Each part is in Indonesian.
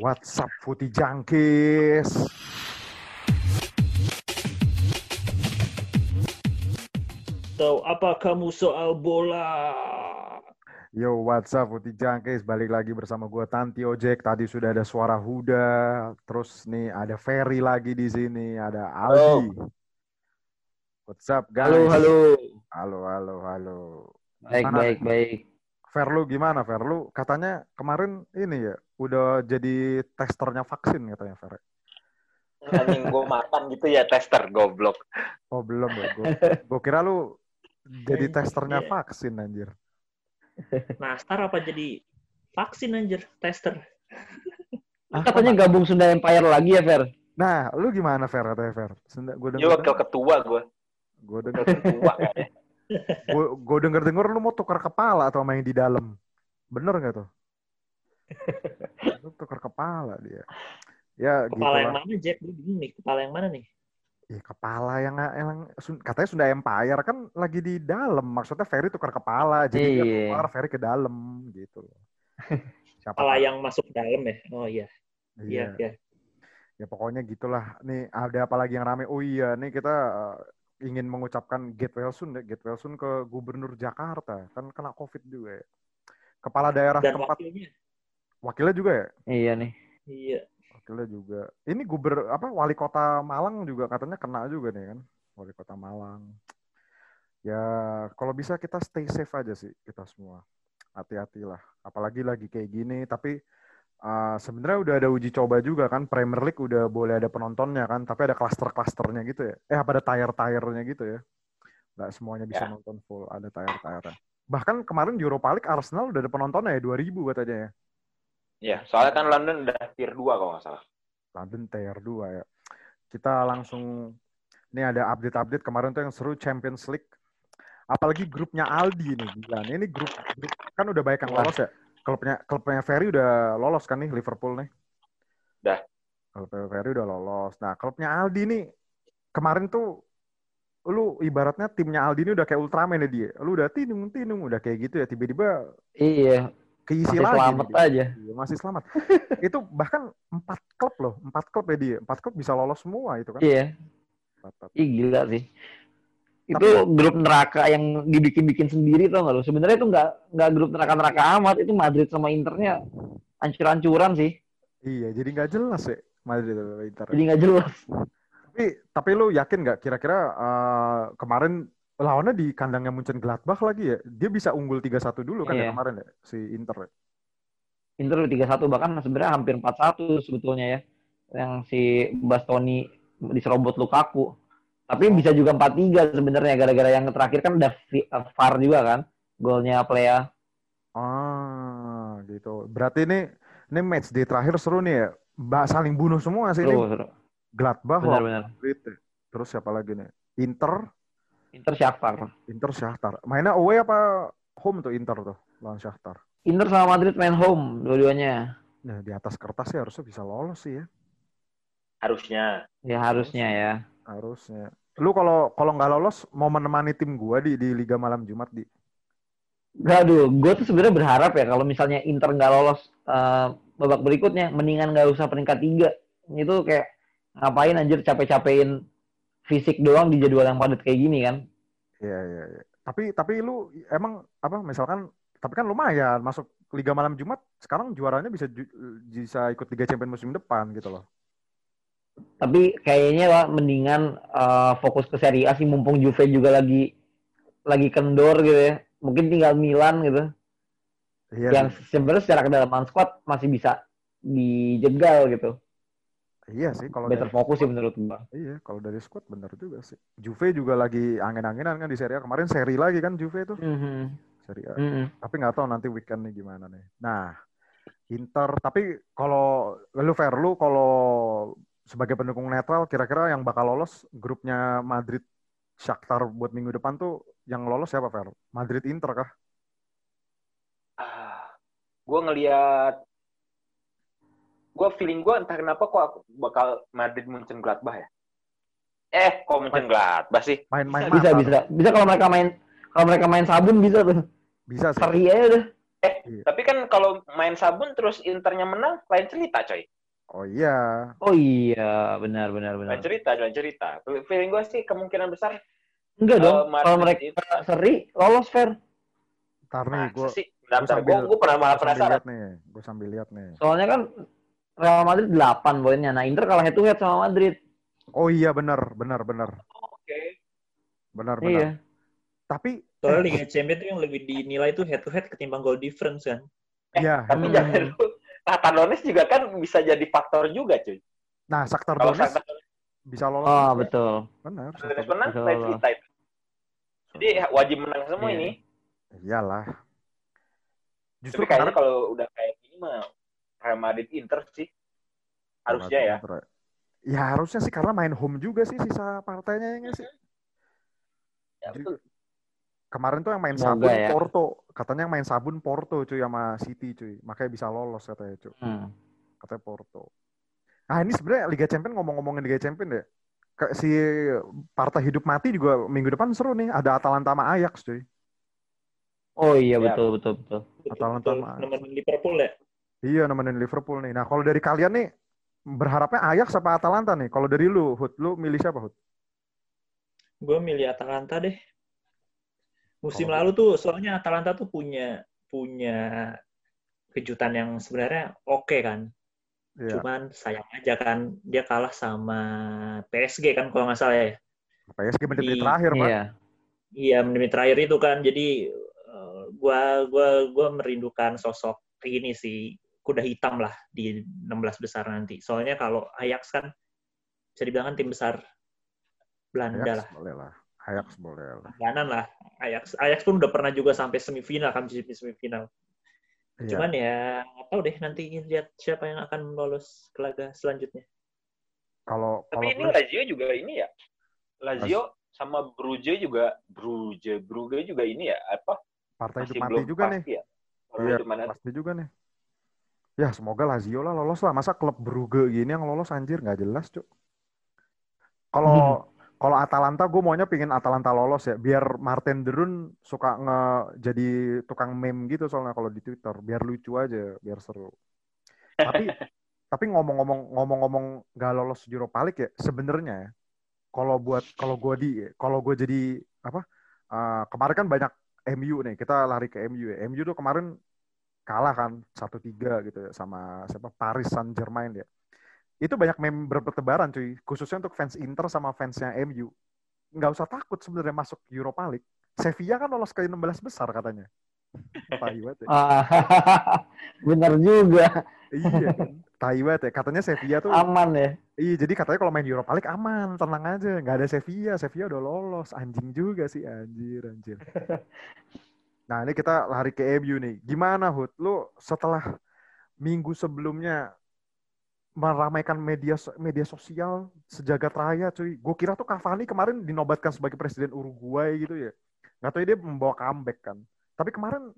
What's up Putih Jangkis? Tahu apa kamu soal bola? Yo, what's up Putih Jangkis? Balik lagi bersama gue Tanti Ojek. Tadi sudah ada suara Huda, terus nih ada Ferry lagi di sini, ada Aldi. What's up guys? Halo, halo. Halo, halo, halo. Baik, Gimana? baik, baik. Fer lu gimana Fer? Lu katanya kemarin ini ya, udah jadi testernya vaksin katanya Fer. Anjing gue makan gitu ya tester goblok. Oh belum ya, gue kira lu jadi testernya Iya. vaksin anjir. Nastar apa jadi vaksin anjir, tester. Ah, Katanya gabung Sunda Empire lagi ya, Fer? Nah, lu gimana Fer katanya Fer? Gue Dia wakil ketua gue. gue denger, ketua kayaknya. Gue denger denger lu mau tukar kepala atau main di dalam, bener nggak tuh? Lu tukar kepala dia. Ya Kepala yang gitu mana, Jack? Gue bingung nih, kepala yang mana nih? Ya, kepala yang yang katanya Sunda Empire kan lagi di dalam. Maksudnya Ferry tukar kepala, jadi dia Iya. keluar Ferry ke dalam gitu loh. Siapa Kepala yang masuk ke dalam ya? Oh iya, iya, Iya. iya. Ya pokoknya gitulah. Nih ada apa lagi yang rame? Oh iya, nih kita uh, ingin mengucapkan get well soon, deh. get well soon ke Gubernur Jakarta. Kan kena COVID juga ya. Kepala daerah Dan tempat wakilnya. wakilnya juga ya? Iya nih. Iya. Wakilnya juga. Ini guber apa wali kota Malang juga katanya kena juga nih kan. Wali kota Malang. Ya kalau bisa kita stay safe aja sih kita semua. Hati-hatilah. Apalagi lagi kayak gini. Tapi uh, sebenarnya udah ada uji coba juga kan. Premier League udah boleh ada penontonnya kan. Tapi ada klaster-klasternya gitu ya. Eh apa ada tire-tirenya gitu ya. Nggak semuanya bisa Ya. nonton full. Ada tire-tire. Bahkan kemarin di Europa League Arsenal udah ada penontonnya ya. 2000 katanya ya. Iya, soalnya kan London udah tier 2 kalau nggak salah. London Tier 2 ya. Kita langsung ini ada update-update kemarin tuh yang seru Champions League. Apalagi grupnya Aldi nih gila. Ini grup, grup kan udah banyak yang lolos ya. Klubnya klubnya Ferry udah lolos kan nih Liverpool nih. Udah. Klubnya Ferry udah lolos. Nah, klubnya Aldi nih kemarin tuh lu ibaratnya timnya Aldi ini udah kayak Ultraman ya dia. Lu udah tinung tinung udah kayak gitu ya tiba-tiba Iya, keisi masih lagi. selamat nih. aja. Iya, masih selamat. itu bahkan empat klub loh, empat klub ya dia, empat klub bisa lolos semua itu kan. Iya, Empat klub. Ih, gila sih. Itu grup neraka yang dibikin-bikin sendiri tau gak lu? Sebenarnya itu nggak nggak grup neraka-neraka amat. Itu Madrid sama Internya hancur-hancuran sih. Iya, jadi nggak jelas ya Madrid atau Inter. Jadi nggak jelas. Tapi tapi lu yakin nggak kira-kira eh, kemarin lawannya di kandangnya Munchen Gladbach lagi ya? Dia bisa unggul 3-1 dulu kan ya Iya. kemarin ya si Inter. ya? Inter udah 3-1 bahkan sebenarnya hampir 4-1 sebetulnya ya. Yang si Bastoni diserobot Lukaku. Tapi bisa juga 4-3 sebenarnya gara-gara yang terakhir kan udah uh, VAR juga kan. Golnya Plea. Ah, gitu. Berarti ini ini match day terakhir seru nih ya. Mbak saling bunuh semua sih ini. Seru, seru. Gladbach Benar-benar. Madrid. ya. Terus siapa lagi nih? Inter, Inter Shakhtar. Inter Shakhtar. Mainnya away apa home tuh Inter tuh lawan Shakhtar? Inter sama Madrid main home dua-duanya. Nah, di atas kertas sih harusnya bisa lolos sih ya. Harusnya. Ya harusnya ya. Harusnya. Lu kalau kalau nggak lolos mau menemani tim gua di di Liga Malam Jumat di. Aduh, gue tuh sebenarnya berharap ya kalau misalnya Inter nggak lolos eh, babak berikutnya, mendingan nggak usah peringkat tiga. Itu kayak ngapain anjir capek-capekin fisik doang di jadwal yang padat kayak gini kan? Iya iya iya. Tapi tapi lu emang apa misalkan tapi kan lumayan masuk Liga Malam Jumat sekarang juaranya bisa ju- bisa ikut Liga Champions musim depan gitu loh. Tapi kayaknya lah mendingan eh, fokus ke Serie A sih mumpung Juve juga lagi lagi kendor gitu ya. Mungkin tinggal Milan gitu. Iya. yang sebenarnya secara kedalaman squad masih bisa dijegal gitu. Iya sih kalau Better dari fokus sih menurut gua. Iya, kalau dari squad bener juga sih. Juve juga lagi angin-anginan kan di Serie A. Kemarin seri lagi kan Juve itu. Mhm. Serie A. Mhm. Tapi nggak tahu nanti weekend nih gimana nih. Nah, Inter. Tapi kalau lu fair, lu kalau sebagai pendukung netral, kira-kira yang bakal lolos grupnya Madrid Shakhtar buat minggu depan tuh yang lolos siapa fair? Madrid Inter kah? Ah, gue ngelihat gue feeling gue entah kenapa kok aku bakal Madrid Munchen Gladbach ya. Eh, kok Munchen Gladbach sih? Main-main Bisa mata. bisa. Bisa kalau mereka main kalau mereka main sabun bisa tuh. Bisa sih. Seri aja udah. Eh, Iya. tapi kan kalau main sabun terus Internya menang, lain cerita coy. Oh iya. Oh iya, benar benar benar. Lain cerita, lain cerita. Feeling gue sih kemungkinan besar Enggak dong. Eh, Madrid Kalau mereka itu- seri lolos fair. Ntar nih, Masa gue gue gue pernah malah penasaran. lihat nih. Gue sambil lihat nih. Soalnya kan Real Madrid 8 poinnya. Nah, Inter kalah head to head sama Madrid. Oh iya benar, benar, benar. Oke. Benar, Iya. benar. Tapi Soalnya eh, Liga Champions itu yang lebih dinilai itu head to head ketimbang goal difference kan. iya. Tapi Hmm. jangan lu, Tatadonis juga kan bisa jadi faktor juga cuy. Nah, Donetsk Shakhtar bisa lolos. Oh, juga. betul. Benar. Menang, lain lolos. cerita itu. Jadi wajib menang semua Iya. ini. Iyalah. Justru Tapi kayaknya kemarin kalau udah kayak gini mah Real Madrid Inter sih. Harusnya ya. Ya harusnya sih karena main home juga sih sisa partainya ya nggak sih. Ya, betul. Kemarin tuh yang main Semoga sabun ya. Porto. Katanya yang main sabun Porto cuy sama City cuy. Makanya bisa lolos katanya cuy. Hmm. Katanya Porto. Nah ini sebenarnya Liga Champions ngomong-ngomongin Liga Champions deh. Ke- Si partai hidup mati juga minggu depan seru nih. Ada Atalanta sama Ajax cuy. Oh iya, Ya. betul betul betul. Atalanta sama- nemenin Liverpool ya. Iya nemenin Liverpool nih. Nah kalau dari kalian nih berharapnya Ajax apa Atalanta nih? Kalau dari lu, Hud, lu milih siapa Hud? Gue milih Atalanta deh. Musim Kalau- lalu tuh soalnya Atalanta tuh punya punya kejutan yang sebenarnya oke kan. Iya. Cuman sayang aja kan dia kalah sama PSG kan kalau nggak salah ya. PSG menit-menit Di- terakhir pak. Iya. Iya menit terakhir itu kan jadi eh, gua gua gua merindukan sosok ini sih kuda hitam lah di 16 besar nanti. Soalnya kalau Ajax kan bisa dibilang kan tim besar Belanda Ajax lah. boleh lah. Ajax boleh lah. Langganan lah Ajax. Ajax pun udah pernah juga sampai semifinal kan di semifinal. Iya. Cuman ya nggak tahu deh nanti lihat siapa yang akan lolos ke laga selanjutnya. Kalau kalau Tapi ini gue- Lazio juga ini ya. Lazio sama Brugge juga Brugge Brugge juga ini ya apa partai masih hidup mati juga nih. pasti ya. Kalau Iya, pasti juga nih. Ya semoga Lazio lah lolos lah. Masa klub Brugge gini yang lolos anjir nggak jelas cuk. Kalau kalau Atalanta gue maunya pingin Atalanta lolos ya. Biar Martin Derun suka nge jadi tukang meme gitu soalnya kalau di Twitter. Biar lucu aja, biar seru. Tapi tapi ngomong-ngomong ngomong-ngomong nggak lolos Europa League ya sebenarnya ya. Kalau buat kalau gue di kalau gue jadi apa eh, kemarin kan banyak MU nih kita lari ke MU ya. MU tuh kemarin kalah kan 1-3 gitu ya sama siapa Paris Saint Germain ya. Itu banyak meme bertebaran cuy, khususnya untuk fans Inter sama fansnya MU. Nggak usah takut sebenarnya masuk Europa League. Sevilla kan lolos ke 16 besar katanya. Tai banget ya. Ah, bener juga. Iya kan. Tai banget ya. Katanya Sevilla tuh Aman ya. Iya, jadi katanya kalau main Europa League aman, tenang aja, nggak ada Sevilla, Sevilla udah lolos, anjing juga sih, anjir, anjir. Nah ini kita lari ke MU nih, gimana Hud? Lu setelah minggu sebelumnya meramaikan media media sosial sejagat raya, cuy. Gue kira tuh Cavani kemarin dinobatkan sebagai presiden Uruguay gitu ya. Nggak tahu dia membawa comeback kan. Tapi kemarin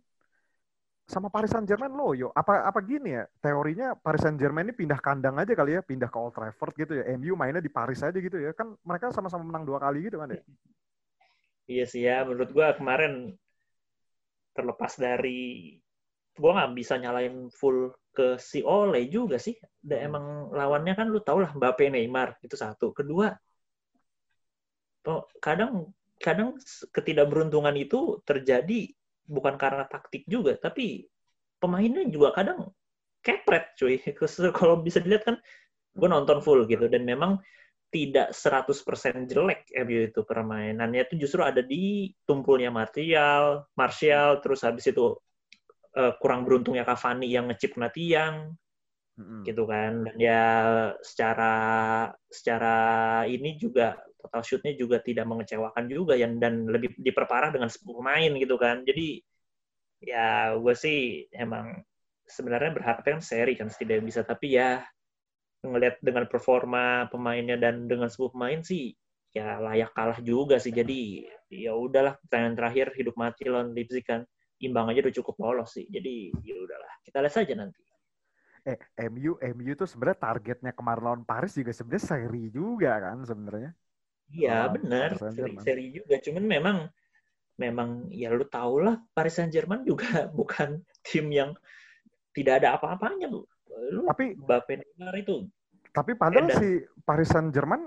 sama Paris Saint Germain loyo. Apa apa gini ya? Teorinya Paris Saint Germain ini pindah kandang aja kali ya, pindah ke Old Trafford gitu ya. MU mainnya di Paris aja gitu ya. Kan mereka sama-sama menang dua kali gitu kan ya. Iya sih ya, menurut gua kemarin terlepas dari gua nggak bisa nyalain full ke si Ole juga sih. Dan Hmm. emang lawannya kan lu tau lah Mbappe Neymar itu satu. Kedua, kadang kadang ketidakberuntungan itu terjadi bukan karena taktik juga, tapi pemainnya juga kadang kepret cuy. Kalau bisa dilihat kan gue nonton full gitu dan memang tidak 100% jelek MU itu permainannya itu justru ada di tumpulnya Martial, Martial, terus habis itu eh, kurang beruntungnya Cavani yang ngecip kena tiang Mm-mm. gitu kan. Dan ya secara secara ini juga total shootnya juga tidak mengecewakan juga yang dan lebih diperparah dengan 10 pemain gitu kan. Jadi ya gue sih emang sebenarnya berharapnya kan seri kan tidak bisa. Tapi ya ngelihat dengan performa pemainnya dan dengan 10 pemain sih ya layak kalah juga sih. Jadi ya udahlah pertandingan terakhir hidup mati lawan Leipzig kan imbang aja udah cukup lolos sih jadi ya udahlah kita lihat saja nanti Eh, MU, MU tuh sebenarnya targetnya kemarin lawan Paris juga sebenarnya seri juga kan sebenarnya. Iya Oh, benar Saint-Germain. seri, seri juga cuman memang memang ya lu tau lah Paris Saint Germain juga bukan tim yang tidak ada apa-apanya lu. Lu Tapi Mbappe Neymar itu tapi padahal Edan. si Paris Saint Germain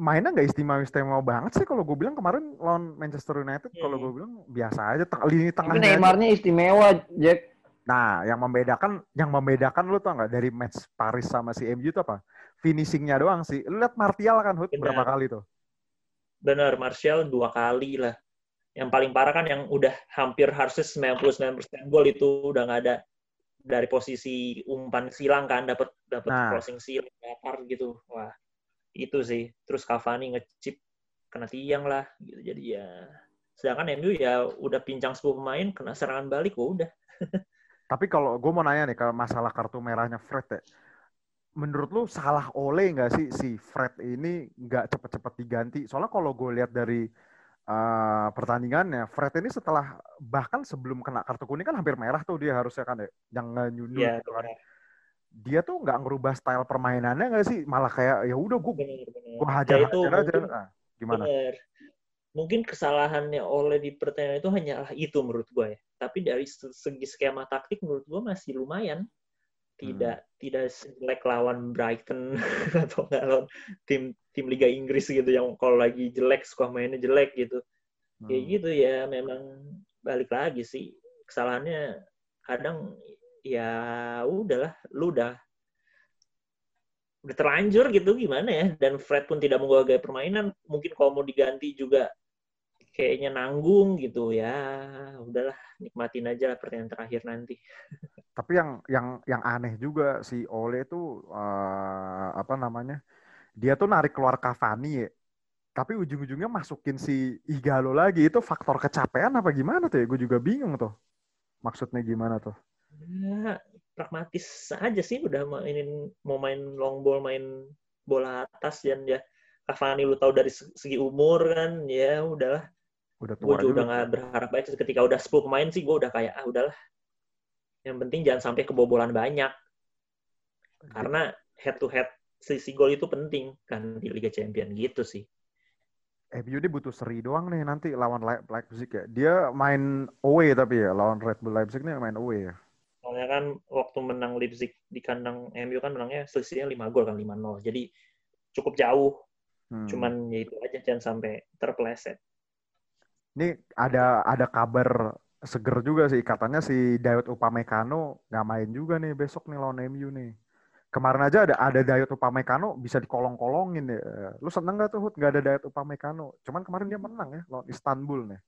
mainnya nggak istimewa istimewa banget sih kalau gue bilang kemarin lawan Manchester United kalau Hmm. gue bilang biasa aja teng- lini Tapi tengahnya aja. Neymarnya istimewa, Jack. Nah, yang membedakan yang membedakan lu tau nggak dari match Paris sama si MU itu apa? Finishingnya doang sih. Lu lihat Martial kan Hud berapa kali tuh? benar Martial dua kali lah. Yang paling parah kan yang udah hampir harusnya 99% gol itu udah nggak ada dari posisi umpan silang kan dapat dapat Nah. crossing silang datar gitu. Wah, itu sih. Terus Cavani ngechip kena tiang lah gitu. Jadi ya sedangkan MU ya udah pincang 10 pemain kena serangan balik oh udah. Tapi kalau gue mau nanya nih ke masalah kartu merahnya Fred ya. Menurut lu salah Ole nggak sih si Fred ini nggak cepet-cepet diganti? Soalnya kalau gue lihat dari eh, pertandingannya, Fred ini setelah bahkan sebelum kena kartu kuning kan hampir merah tuh dia harusnya kan ya, yang nyundul Iya, gitu kan. benar. Dia tuh nggak ngerubah style permainannya nggak sih? Malah kayak ya udah gue gue Ya, hajar itu hajar aja. mungkin Nah, gimana? Bener. Mungkin kesalahannya oleh di pertandingan itu hanyalah itu menurut gue ya. Tapi dari se- segi skema taktik menurut gue masih lumayan. Tidak Hmm. tidak sejelek lawan Brighton atau nggak lawan tim tim Liga Inggris gitu yang kalau lagi jelek suka mainnya jelek gitu. Kayak Hmm. gitu ya memang balik lagi sih kesalahannya kadang ya udahlah lu udah udah terlanjur gitu gimana ya dan Fred pun tidak menggagai permainan mungkin kalau mau diganti juga kayaknya nanggung gitu ya udahlah nikmatin aja lah pertandingan terakhir nanti Tapi yang yang yang aneh juga si Ole itu eh, apa namanya? Dia tuh narik keluar Cavani ya. Tapi ujung-ujungnya masukin si Igalo lagi. Itu faktor kecapean apa gimana tuh ya? Gue juga bingung tuh. Maksudnya gimana tuh? Ya pragmatis aja sih udah mainin mau main long ball main bola atas dan ya Cavani lu tahu dari se- segi umur kan ya udahlah. Udah gue tua juga udah nggak berharap baik ketika udah 10 pemain sih gue udah kayak ah udahlah. Yang penting jangan sampai kebobolan banyak. Karena head to head sisi gol itu penting kan di Liga Champion gitu sih. MU ini butuh seri doang nih nanti lawan Le- Leipzig ya. Dia main away tapi ya lawan Red Bull Leipzig nih main away ya. Soalnya kan waktu menang Leipzig di kandang MU kan menangnya selisihnya 5 gol kan 5-0 jadi cukup jauh Hmm. cuman ya itu aja jangan sampai terpeleset Ini ada ada kabar seger juga sih katanya si Dayot Upamecano nggak main juga nih besok nih lawan MU nih. Kemarin aja ada ada Dayot Upamecano bisa dikolong-kolongin ya. Lu seneng gak tuh Hud nggak ada Dayot Upamecano? Cuman kemarin dia menang ya lawan Istanbul nih.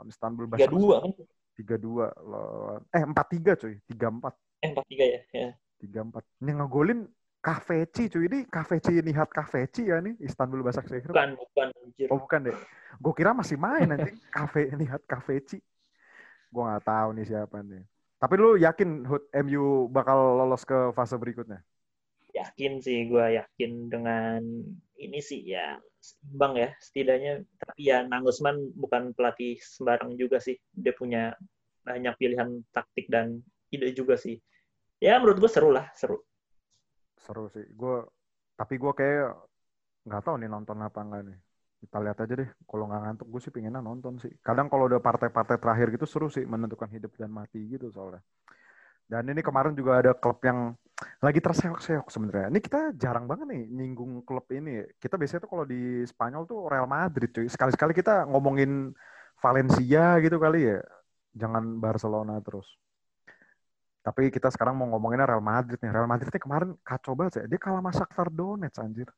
Lawan Istanbul tiga dua kan tiga dua lawan eh empat tiga cuy tiga empat eh empat tiga ya ya tiga empat. Ini ngegolin Kaveci cuy ini Kaveci Nihat Kaveci ya nih Istanbul Basaksehir. bukan bukan anjir Oh bukan deh. Gue kira masih main nanti kafe lihat kafeci. Gue nggak tahu nih siapa nih. Tapi lu yakin Hud MU bakal lolos ke fase berikutnya? yakin sih gue yakin dengan ini sih ya bang ya setidaknya tapi ya Nagelsmann bukan pelatih sembarang juga sih dia punya banyak pilihan taktik dan ide juga sih ya menurut gue seru lah seru Seru sih. Gue tapi gue kayak nggak tahu nih nonton apa enggak nih. Kita lihat aja deh. Kalau nggak ngantuk gue sih pengennya nonton sih. Kadang kalau udah partai-partai terakhir gitu seru sih menentukan hidup dan mati gitu soalnya. Dan ini kemarin juga ada klub yang lagi terseok-seok sebenarnya. Ini kita jarang banget nih nyinggung klub ini. Kita biasanya tuh kalau di Spanyol tuh Real Madrid cuy. Sekali-sekali kita ngomongin Valencia gitu kali ya. Jangan Barcelona terus. Tapi kita sekarang mau ngomonginnya Real Madrid nih. Real Madrid nih kemarin kacau banget ya. Dia kalah sama Shakhtar Donetsk anjir.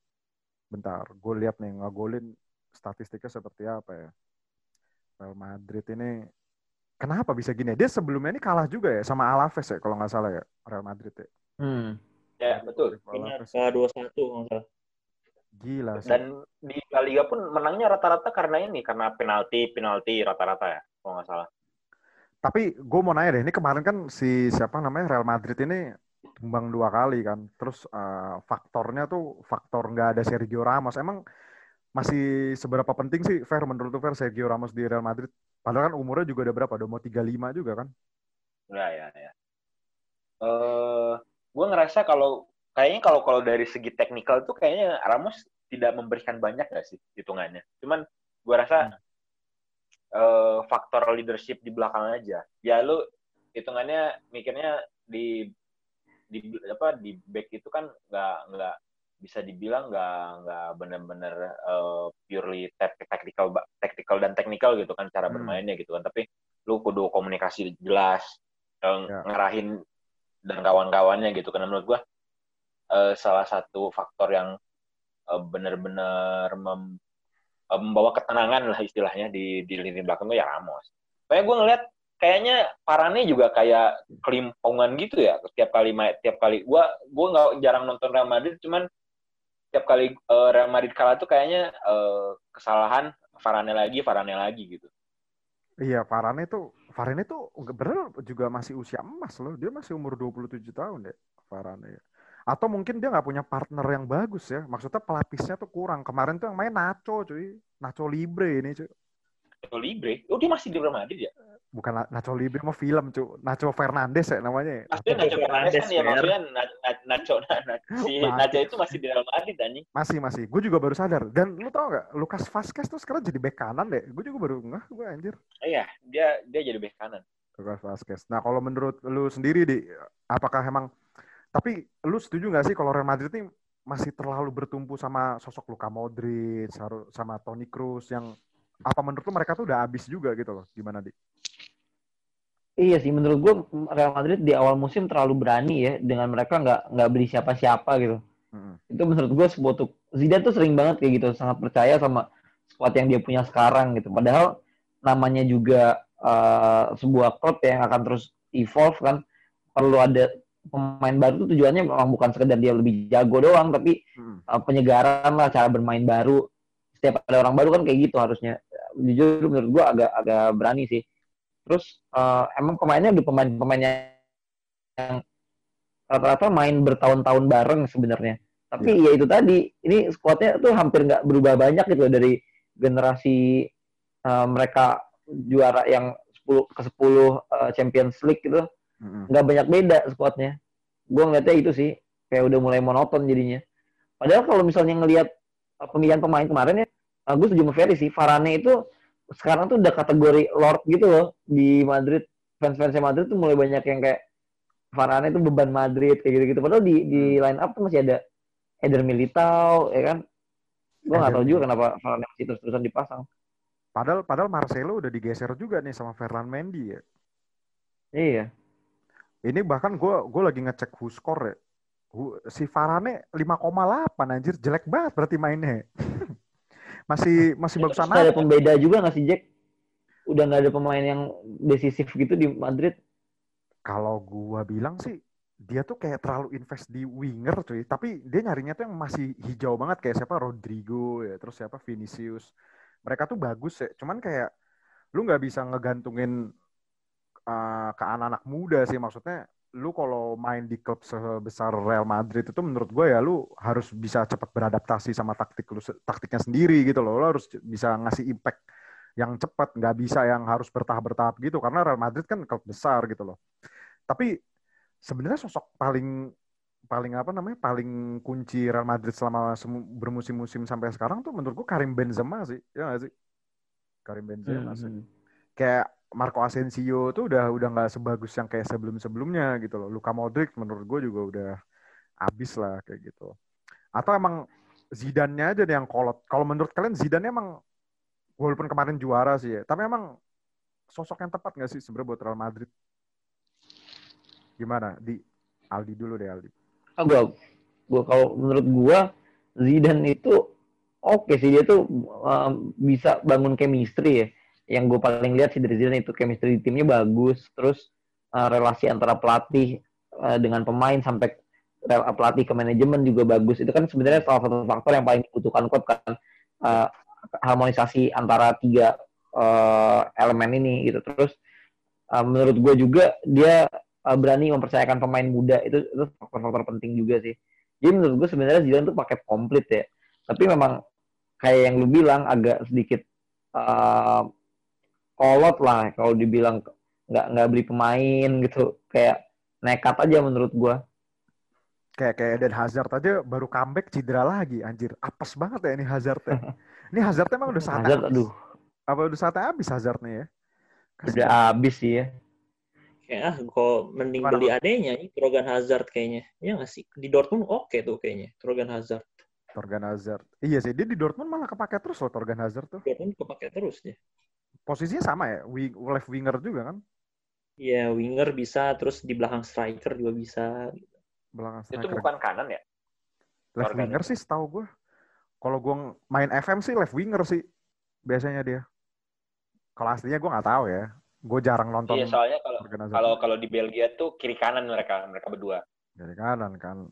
Bentar, gue lihat nih ngegolin statistiknya seperti apa ya. Real Madrid ini kenapa bisa gini? ya? Dia sebelumnya ini kalah juga ya sama Alaves ya kalau nggak salah ya Real Madrid ya. Hmm. Ya, betul. benar ke dua satu nggak salah Gila sih. Dan di La Liga pun menangnya rata-rata karena ini, karena penalti, penalti rata-rata ya, kalau nggak salah. Tapi gue mau nanya deh, ini kemarin kan si siapa namanya Real Madrid ini tumbang dua kali kan. Terus eh, faktornya tuh faktor nggak ada Sergio Ramos. Emang masih seberapa penting sih Fer menurut tuh Fer Sergio Ramos di Real Madrid? Padahal kan umurnya juga udah berapa? Udah mau 35 juga kan? Ya, ya, ya. Eh, gue ngerasa kalau kayaknya kalau kalau dari segi teknikal tuh kayaknya Ramos tidak memberikan banyak nggak sih hitungannya. Cuman gue rasa eh, faktor leadership di belakang aja. Ya lu hitungannya mikirnya di di apa di back itu kan nggak nggak bisa dibilang nggak nggak benar-benar uh, purely tactical tactical dan technical gitu kan cara Hmm. bermainnya gitu kan tapi lu kudu komunikasi jelas eh, Ya. ngarahin dan kawan-kawannya gitu kan menurut gua eh, salah satu faktor yang eh, benar-benar mem- eh, membawa ketenangan lah istilahnya di di lini belakang tuh ya Ramos. Kayak gue ngeliat kayaknya Parane juga kayak kelimpungan gitu ya tiap kali tiap kali gua gua nggak jarang nonton Real Madrid cuman tiap kali eh, Real Madrid kalah tuh kayaknya eh, kesalahan Varane lagi Varane lagi gitu. Iya, Varane tuh Varane nggak- bener juga masih usia emas loh. Dia masih umur 27 tahun ya, Varane. ya. Atau mungkin dia nggak punya partner yang bagus ya. Maksudnya pelapisnya tuh kurang. Kemarin tuh yang main Nacho, cuy. Nacho Libre ini, cuy. Nacho Libre, oh dia masih di Real Madrid ya? Bukan Na- Nacho Libre mah film, cuy. Nacho Fernandes ya namanya. Maksudnya Nacho Fernandes kan ya maksudnya Na- Na- Nacho Na- Na- si. Nacho itu masih di Real Madrid anjing. Masih, masih. Gue juga baru sadar. Dan lu tau nggak, Lucas Vazquez tuh sekarang jadi bek kanan deh. Gue juga baru ngeh, gue anjir. Iya, dia dia jadi bek kanan. Lucas Vazquez. Nah, kalau menurut lu sendiri, di apakah emang tapi lu setuju nggak sih kalau Real Madrid ini masih terlalu bertumpu sama sosok Luka Modric, sama Toni Kroos yang apa menurut lu mereka tuh udah habis juga gitu loh? Gimana di? Iya sih, menurut gue Real Madrid di awal musim terlalu berani ya dengan mereka nggak nggak beli siapa-siapa gitu. Mm-mm. Itu menurut gue sebuah tuh Zidane tuh sering banget kayak gitu, sangat percaya sama squad yang dia punya sekarang gitu. Padahal namanya juga eh, sebuah klub yang akan terus evolve kan, perlu ada pemain baru tuh tujuannya memang bukan sekedar dia lebih jago doang, tapi Mm-mm. uh, penyegaran lah cara bermain baru setiap ada orang baru kan kayak gitu harusnya jujur menurut gua agak agak berani sih. Terus uh, emang pemainnya udah pemain-pemain yang rata-rata main bertahun-tahun bareng sebenarnya. Tapi ya itu tadi ini skuadnya tuh hampir nggak berubah banyak gitu dari generasi uh, mereka juara yang 10 ke 10 uh, Champions League gitu. Nggak banyak beda skuadnya. Gue ngeliatnya itu sih, kayak udah mulai monoton jadinya. Padahal kalau misalnya ngelihat pemilihan pemain kemarin ya, uh, gue setuju sama Ferry sih. Varane itu sekarang tuh udah kategori Lord gitu loh di Madrid. Fans-fansnya Madrid tuh mulai banyak yang kayak Varane itu beban Madrid kayak gitu-gitu. Padahal di di line up tuh masih ada Eder Militao, ya kan? Gue nggak tahu juga kenapa Varane masih terus-terusan dipasang. Padahal padahal Marcelo udah digeser juga nih sama Ferland Mendy ya. Iya. Ini bahkan gue gue lagi ngecek who score ya. Si Varane 5,8 anjir, jelek banget berarti mainnya. masih masih Terus bagusan ada pembeda juga nggak sih Jack? Udah nggak ada pemain yang decisif gitu di Madrid. Kalau gua bilang sih dia tuh kayak terlalu invest di winger cuy, tapi dia nyarinya tuh yang masih hijau banget kayak siapa Rodrigo ya, terus siapa Vinicius. Mereka tuh bagus ya, cuman kayak lu nggak bisa ngegantungin uh, ke anak-anak muda sih maksudnya lu kalau main di klub sebesar Real Madrid itu menurut gue ya lu harus bisa cepat beradaptasi sama taktik lu taktiknya sendiri gitu loh. Lu harus bisa ngasih impact yang cepat, nggak bisa yang harus bertahap-bertahap gitu karena Real Madrid kan klub besar gitu loh. Tapi sebenarnya sosok paling paling apa namanya paling kunci Real Madrid selama bermusim-musim sampai sekarang tuh menurut gue Karim Benzema sih, ya nggak sih? Karim Benzema sih Hmm. Kayak Marco Asensio tuh udah udah nggak sebagus yang kayak sebelum-sebelumnya gitu loh. Luka Modric menurut gue juga udah abis lah kayak gitu. Atau emang Zidane-nya aja yang kolot. Kalau menurut kalian Zidane emang walaupun kemarin juara sih ya, tapi emang sosok yang tepat nggak sih sebenarnya buat Real Madrid? Gimana? Di Aldi dulu deh Aldi. Ah, gua, gua kalau menurut gua Zidane itu oke sih dia tuh um, bisa bangun chemistry ya. Yang gue paling lihat sih dari Zidane itu chemistry di timnya bagus, terus uh, relasi antara pelatih uh, dengan pemain sampai pelatih ke manajemen juga bagus. Itu kan sebenarnya salah satu faktor yang paling dibutuhkan klub kan Uh, harmonisasi antara tiga uh, elemen ini gitu. Terus uh, menurut gue juga dia uh, berani mempercayakan pemain muda itu itu faktor-faktor penting juga sih. Jadi menurut gue sebenarnya Zidane tuh paket komplit ya. Tapi memang kayak yang lu bilang agak sedikit uh, kolot lah kalau dibilang nggak nggak beli pemain gitu kayak nekat aja menurut gue. Kayak kayak Eden Hazard aja baru comeback cedera lagi anjir. Apes banget ya ini Hazard ya. Ini Hazard emang udah saatnya Hazard habis. aduh Apa udah saatnya habis Hazardnya ya? udah Kasian. abis sih ya. Kayak ah, kok mending Gimana, beli adanya, ini Trogan Hazard kayaknya. Ya nggak sih? Di Dortmund oke tuh kayaknya, Trogan Hazard. Torgan Hazard. Iya sih, dia di Dortmund malah kepake terus loh Torgan Hazard tuh. Dortmund kepake terus dia. Posisinya sama ya, wing, left winger juga kan? Iya, winger bisa, terus di belakang striker juga bisa. Belakang Itu striker. bukan kanan ya? left winger sih setahu gue. Kalau gue main FM sih left winger sih biasanya dia. Kalau aslinya gue nggak tahu ya. Gue jarang nonton Iya, soalnya kalau kalau kalau di Belgia tuh kiri kanan mereka mereka berdua. dari kanan kan.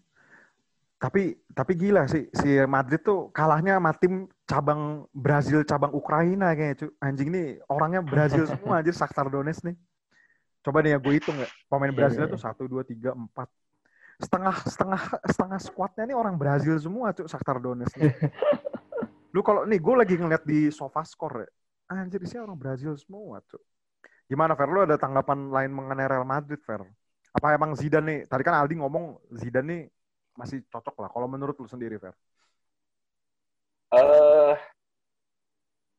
Tapi tapi gila sih si Madrid tuh kalahnya sama tim cabang Brazil cabang Ukraina kayaknya cu. Anjing nih orangnya Brazil semua anjir Shakhtar Donetsk nih. Coba nih ya gue hitung ya. Pemain Iya, Brazil iya. tuh satu dua tiga empat setengah setengah setengah squadnya nih orang Brazil semua cuy Shakhtar Donetsk nih. Lu kalau nih gue lagi ngeliat di SofaScore ya. Anjir sih orang Brazil semua cuy. Gimana Fer? Lu ada tanggapan lain mengenai Real Madrid Fer? Apa emang Zidane nih? Tadi kan Aldi ngomong Zidane nih masih cocok lah. Kalau menurut lu sendiri Fer? Eh,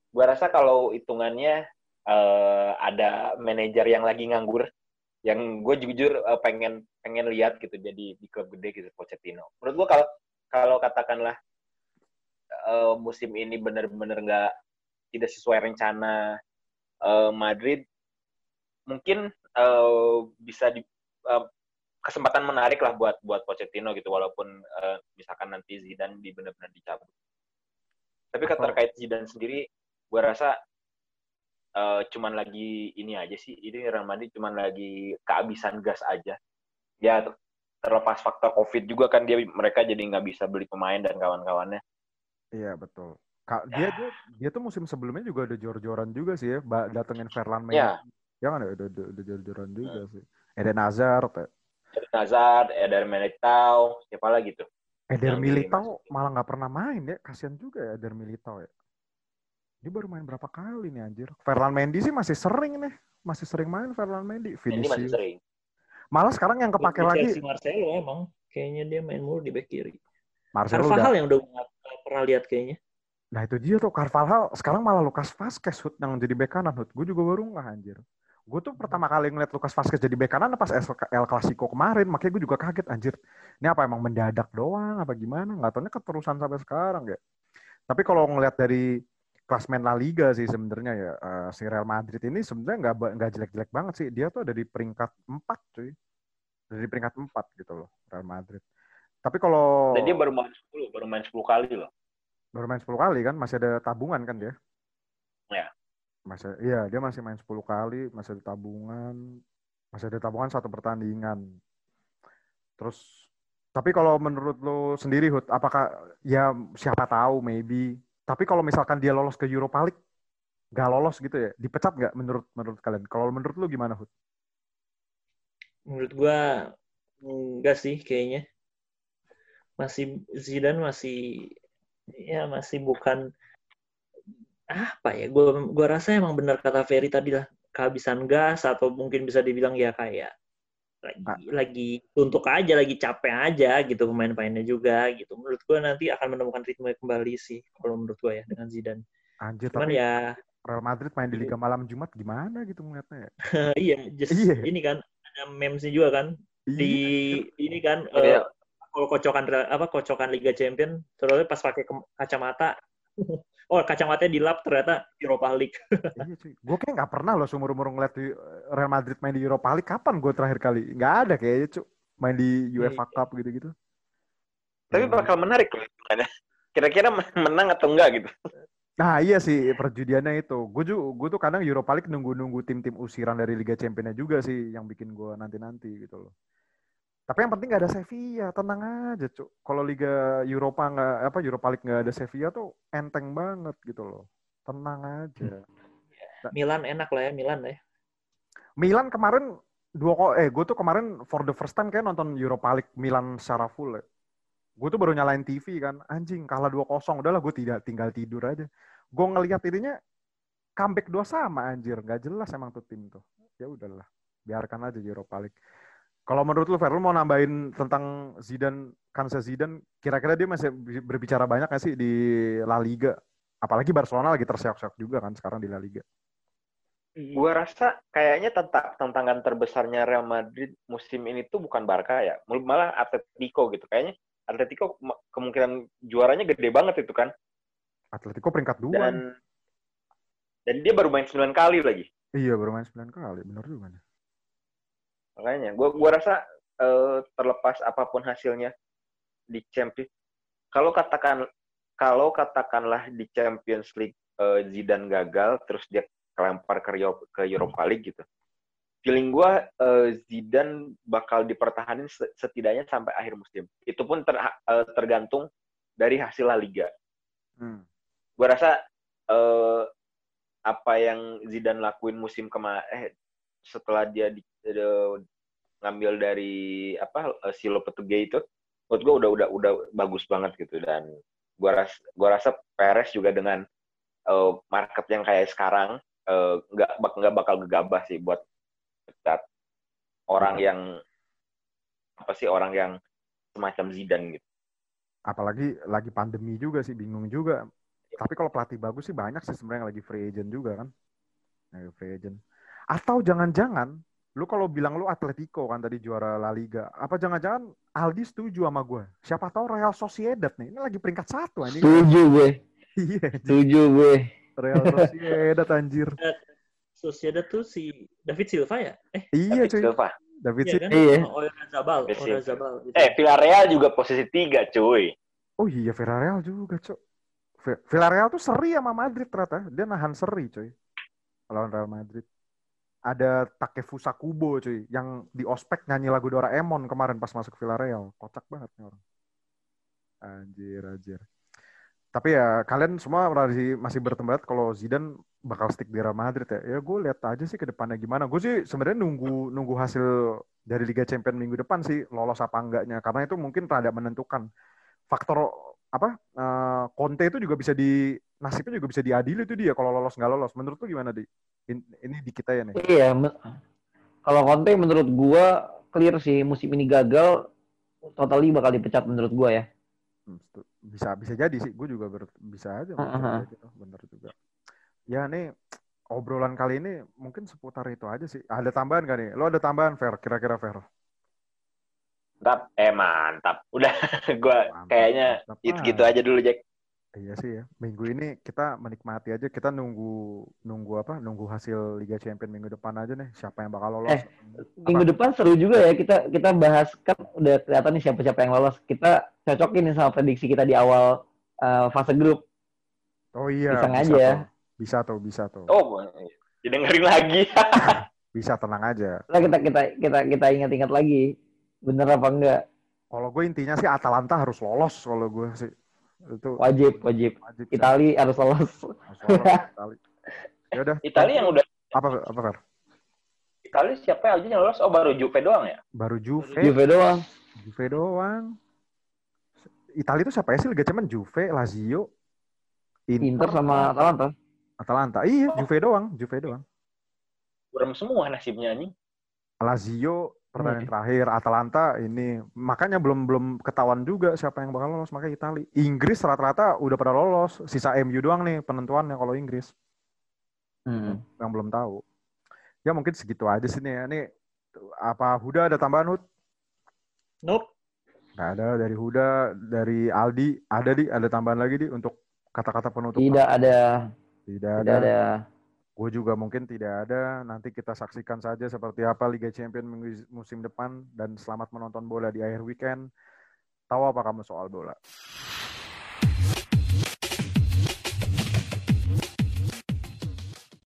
gua rasa kalau hitungannya eh, ada manajer yang lagi nganggur, yang gue jujur eh, pengen pengen lihat gitu jadi di klub gede gitu Pochettino. Menurut gua kalau kalau katakanlah eh, musim ini benar-benar nggak tidak sesuai rencana eh, Madrid, mungkin eh, bisa di eh, kesempatan menarik lah buat buat Pochettino gitu walaupun eh, misalkan nanti Zidane di benar-benar dicabut. Tapi terkait Zidane sendiri, gue rasa eh, cuman lagi ini aja sih. Ini Real Madrid cuman lagi kehabisan gas aja. Ya ter- terlepas faktor COVID juga kan dia mereka jadi nggak bisa beli pemain dan kawan-kawannya. Iya betul. Ka- Dia, dia dia tuh musim sebelumnya juga udah jor-joran juga sih ya. Ba- datengin Ferland Mendy. Ya. Ya kan udah, udah, udah jor-joran juga sih. Eden Hazard, ya. Eden Hazard, Eder Militao, siapa lagi tuh? Eder Militao malah nggak pernah main ya. Kasian juga ya Eder Militao ya. Dia baru main berapa kali nih anjir. Ferland Mendy sih masih sering nih. Masih sering main Ferland Mendy. Ini masih sering. Malah sekarang yang kepake Di lagi Chelsea Marcelo emang kayaknya dia main mulu di back kiri. Marcelo Carvajal udah. yang udah pernah lihat kayaknya. Nah itu dia tuh Carvalhal. Sekarang malah Lucas Vazquez Hud, yang jadi bek kanan Hud. Gue juga baru nggak anjir. Gue tuh pertama kali ngeliat Lucas Vazquez jadi bek kanan pas El Clasico kemarin. Makanya gue juga kaget anjir. Ini apa emang mendadak doang apa gimana? Nggak taunya keterusan sampai sekarang ya. Tapi kalau ngeliat dari klasmen La Liga sih sebenarnya ya eh, si Real Madrid ini sebenarnya nggak nggak jelek-jelek banget sih. Dia tuh ada di peringkat 4 cuy. Dari peringkat 4 gitu loh Real Madrid. Tapi kalau Dan dia baru main 10, baru main 10 kali loh. baru main 10 kali kan masih ada tabungan kan dia. Masih iya dia masih main 10 kali masih ada tabungan masih ada tabungan satu pertandingan. Terus tapi kalau menurut lo sendiri Hud apakah ya siapa tahu maybe. Tapi kalau misalkan dia lolos ke Europa League nggak lolos gitu ya dipecat nggak menurut menurut kalian? Kalau menurut lo gimana Hud? Menurut gua enggak sih kayaknya. Masih Zidane masih ya masih bukan apa ya? Gua gua rasa emang benar kata Ferry tadi lah kehabisan gas atau mungkin bisa dibilang ya kayak lagi Ah. lagi untuk aja lagi capek aja gitu pemain-pemainnya juga gitu. Menurut gua nanti akan menemukan ritme kembali sih kalau menurut gua ya dengan Zidane. anjir Cuman tapi ya Real Madrid main di Liga Malam Jumat gimana gitu ngeliatnya ya iya just Iya. ini kan ada memesnya juga kan di Iya. ini kan Iya. eh, kalau kocokan apa kocokan Liga Champion terus pas pakai kacamata oh kacamatanya dilap ternyata Europa League Iya cuy. Gue kayak nggak pernah loh seumur umur ngeliat di Real Madrid main di Europa League. Kapan gue terakhir kali? Nggak ada kayaknya cuy. Main di UEFA Iya. Cup gitu-gitu. Tapi bakal menarik loh. Kira-kira menang atau enggak gitu. Nah iya sih perjudiannya itu. Gue juga, gue tuh kadang Europa League nunggu-nunggu tim-tim usiran dari Liga Championnya juga sih yang bikin gue nanti-nanti gitu loh. Tapi yang penting nggak ada Sevilla, tenang aja cuy. Kalau Liga Eropa nggak apa Europa League nggak ada Sevilla tuh enteng banget gitu loh. Tenang aja. Milan enak lah ya Milan ya Milan kemarin dua kok eh gue tuh kemarin for the first time kayak nonton Europa League Milan secara full ya. Gue tuh baru nyalain TV kan, anjing kalah 2-0, udahlah gue tidak tinggal tidur aja. Gue ngelihat ininya comeback dua sama anjir, nggak jelas emang tuh tim tuh. Ya udahlah, biarkan aja Europa League. Kalau menurut lu Fer, lu mau nambahin tentang Zidane, Kansa Zidane, kira-kira dia masih berbicara banyak gak sih di La Liga? Apalagi Barcelona lagi terseok-seok juga kan sekarang di La Liga. Gue rasa kayaknya tentang tantangan terbesarnya Real Madrid musim ini tuh bukan Barca ya, malah Atletico gitu. Kayaknya Atletico kemungkinan juaranya gede banget itu kan. Atletico peringkat dua. Dan dan dia baru main 9 kali lagi. Iya baru main 9 kali, bener juga nih. Makanya gue gua rasa eh, terlepas apa pun hasilnya di Champions kalau katakan kalau katakanlah di Champions League eh, Zidane gagal terus dia kelempar ke ke Europa League gitu. Feeling gue Zidane bakal dipertahanin se- setidaknya sampai akhir musim. Itu pun ter- eh, tergantung dari hasil La Liga. Hmm. Gue rasa eh, apa yang Zidane lakuin musim kemarin eh setelah dia di, eh, ngambil dari apa eh, Silo Petuge itu menurut gue udah udah udah bagus banget gitu dan gue rasa gua rasa Perez juga dengan eh, market yang kayak sekarang nggak bak- nggak bakal gegabah sih buat pecat orang yang apa sih orang yang semacam Zidane gitu. Apalagi lagi pandemi juga sih, bingung juga. Tapi kalau pelatih bagus sih banyak sih sebenarnya yang lagi free agent juga kan. Lagi free agent. Atau jangan-jangan lu kalau bilang lu Atletico kan tadi juara La Liga, apa jangan-jangan Aldi setuju sama gue? Siapa tahu Real Sociedad nih, ini lagi peringkat satu anjing. Setuju gue. Iya, Setuju gue. Real Sociedad anjir. Sociedad tuh si David Silva ya? Eh, Iya David cuy, Silva. David iya Silva. kan? Iya. Oh, Oyarzabal, David Silva. Oyarzabal. gitu. Eh Villarreal juga posisi tiga cuy. Oh iya Villarreal juga, Cok. Vi- Villarreal tuh seri sama Madrid ternyata. Dia nahan seri, coy. Lawan Real Madrid. Ada Takefusa Kubo, cuy. Yang di ospek nyanyi lagu Doraemon kemarin pas masuk Villarreal. Kocak banget nih orang. Anjir, anjir. Tapi ya kalian semua masih, masih bertempat kalau Zidane bakal stick di Real Madrid ya. Ya gue lihat aja sih ke depannya gimana. Gue sih sebenarnya nunggu nunggu hasil dari Liga Champions minggu depan sih lolos apa enggaknya. Karena itu mungkin rada menentukan faktor apa eh, Conte itu juga bisa di nasibnya juga bisa diadili itu dia kalau lolos nggak lolos. Menurut lu gimana di ini di kita ya nih? Iya. Kalau Conte menurut gua clear sih musim ini gagal totally bakal dipecat menurut gua ya. Hmm, Bisa bisa jadi sih. Gue juga ber- bisa aja. menurut Heeh. gue gitu. Bener juga. Ya nih obrolan kali ini mungkin seputar itu aja sih. Ada tambahan gak nih? Lo ada tambahan Fer? Kira-kira Fer? Mantap. Eh mantap. Udah gue Mantap, kayaknya mantap. itu gitu aja dulu Jack. Iya sih ya. Minggu ini kita menikmati aja. Kita nunggu nunggu apa? Nunggu hasil Liga Champions minggu depan aja nih. Siapa yang bakal lolos? Eh, Minggu depan seru juga ya kita kita bahas kan udah kelihatan nih siapa-siapa yang lolos. Kita cocokin nih sama prediksi kita di awal uh, fase grup. Oh iya. Iseng bisa aja ya. tuh. Bisa tuh, bisa tuh. Oh didengerin lagi. Bisa tenang aja. Lah kita kita kita kita ingat-ingat lagi bener apa enggak Kalau gue intinya sih Atalanta harus lolos kalau gue sih. Itu wajib wajib wajib. Itali harus lolos Harus lolos, Itali. Ya udah. Italia yang udah apa apa Fer? Italia siapa aja yang lolos? Oh baru Juve doang ya? Baru Juve, Juve doang Juve doang. Italia itu siapa ya sih Liga Champions? Juve, Lazio, Inter sama Atalanta Atalanta. Iya, Juve doang, Juve doang. Burem semua nasibnya nih. Lazio pertandingan Hmm. terakhir, Atalanta ini makanya belum belum ketahuan juga siapa yang bakal lolos makanya Italia. Inggris rata-rata udah pada lolos, sisa MU doang nih penentuannya kalau Inggris Hmm. yang belum tahu. Ya mungkin segitu aja sih nih ya. Nih apa Huda ada tambahan Hud? Nope. Nggak ada dari Huda, dari Aldi, ada di, ada tambahan lagi di untuk kata-kata penutup. tidak ada Tidak tidak ada. ada Gue juga mungkin tidak ada. Nanti kita saksikan saja seperti apa Liga Champions musim depan dan selamat menonton bola di akhir weekend. Tahu apa kamu soal bola?